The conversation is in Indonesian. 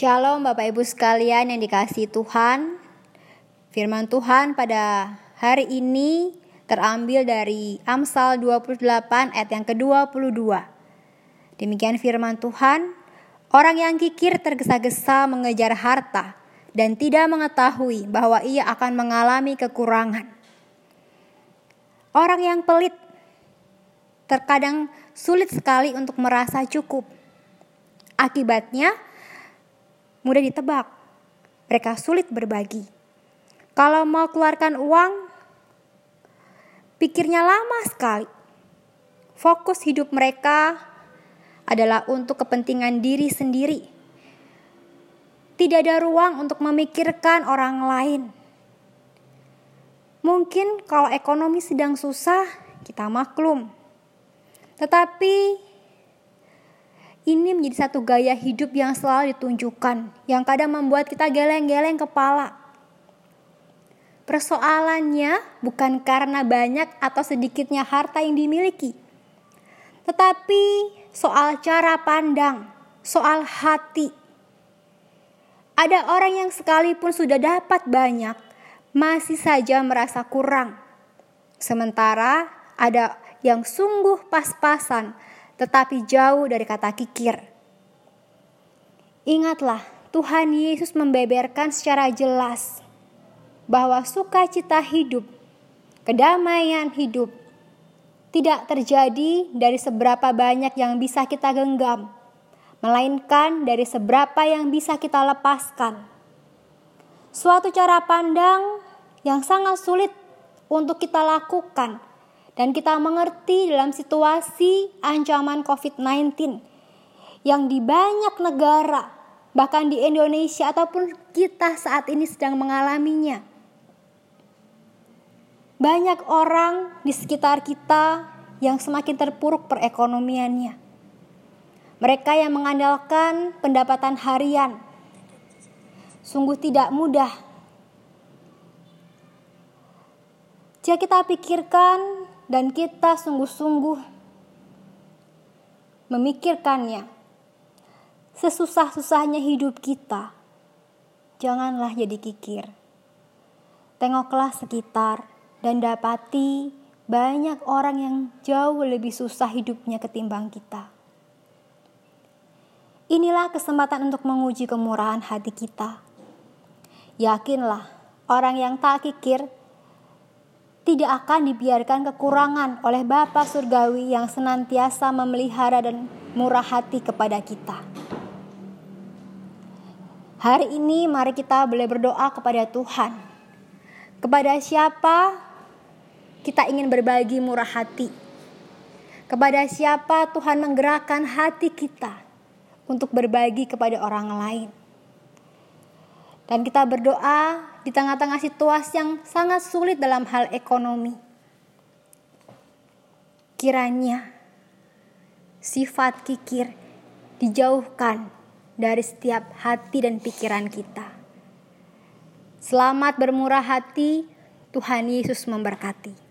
Shalom Bapak Ibu sekalian yang dikasih Tuhan. Firman Tuhan pada hari ini terambil dari Amsal 28 ayat yang ke-22. Demikian firman Tuhan, orang yang kikir tergesa-gesa mengejar harta dan tidak mengetahui bahwa ia akan mengalami kekurangan. Orang yang pelit terkadang sulit sekali untuk merasa cukup. Akibatnya, mudah ditebak. Mereka sulit berbagi. Kalau mau keluarkan uang, pikirnya lama sekali. Fokus hidup mereka adalah untuk kepentingan diri sendiri. Tidak ada ruang untuk memikirkan orang lain. Mungkin kalau ekonomi sedang susah, kita maklum. Tetapi ini menjadi satu gaya hidup yang selalu ditunjukkan, yang kadang membuat kita geleng-geleng kepala. Persoalannya bukan karena banyak atau sedikitnya harta yang dimiliki, tetapi soal cara pandang, soal hati. Ada orang yang sekalipun sudah dapat banyak, masih saja merasa kurang. Sementara ada yang sungguh pas-pasan tetapi jauh dari kata kikir. Ingatlah, Tuhan Yesus membeberkan secara jelas bahwa sukacita hidup, kedamaian hidup, tidak terjadi dari seberapa banyak yang bisa kita genggam, melainkan dari seberapa yang bisa kita lepaskan. Suatu cara pandang yang sangat sulit untuk kita lakukan dan kita mengerti dalam situasi ancaman COVID-19 yang di banyak negara, bahkan di Indonesia ataupun kita saat ini sedang mengalaminya. Banyak orang di sekitar kita yang semakin terpuruk perekonomiannya. Mereka yang mengandalkan pendapatan harian sungguh tidak mudah. Jika kita pikirkan dan kita sungguh-sungguh memikirkannya. Sesusah-susahnya hidup kita, janganlah jadi kikir. Tengoklah sekitar dan dapati banyak orang yang jauh lebih susah hidupnya ketimbang kita. Inilah kesempatan untuk menguji kemurahan hati kita. Yakinlah, orang yang tak kikir tidak akan dibiarkan kekurangan oleh Bapa Surgawi yang senantiasa memelihara dan murah hati kepada kita. Hari ini mari kita boleh berdoa kepada Tuhan. Kepada siapa kita ingin berbagi murah hati? Kepada siapa Tuhan menggerakkan hati kita untuk berbagi kepada orang lain? Dan kita berdoa di tengah-tengah situasi yang sangat sulit dalam hal ekonomi. Kiranya sifat kikir dijauhkan dari setiap hati dan pikiran kita. Selamat bermurah hati, Tuhan Yesus memberkati.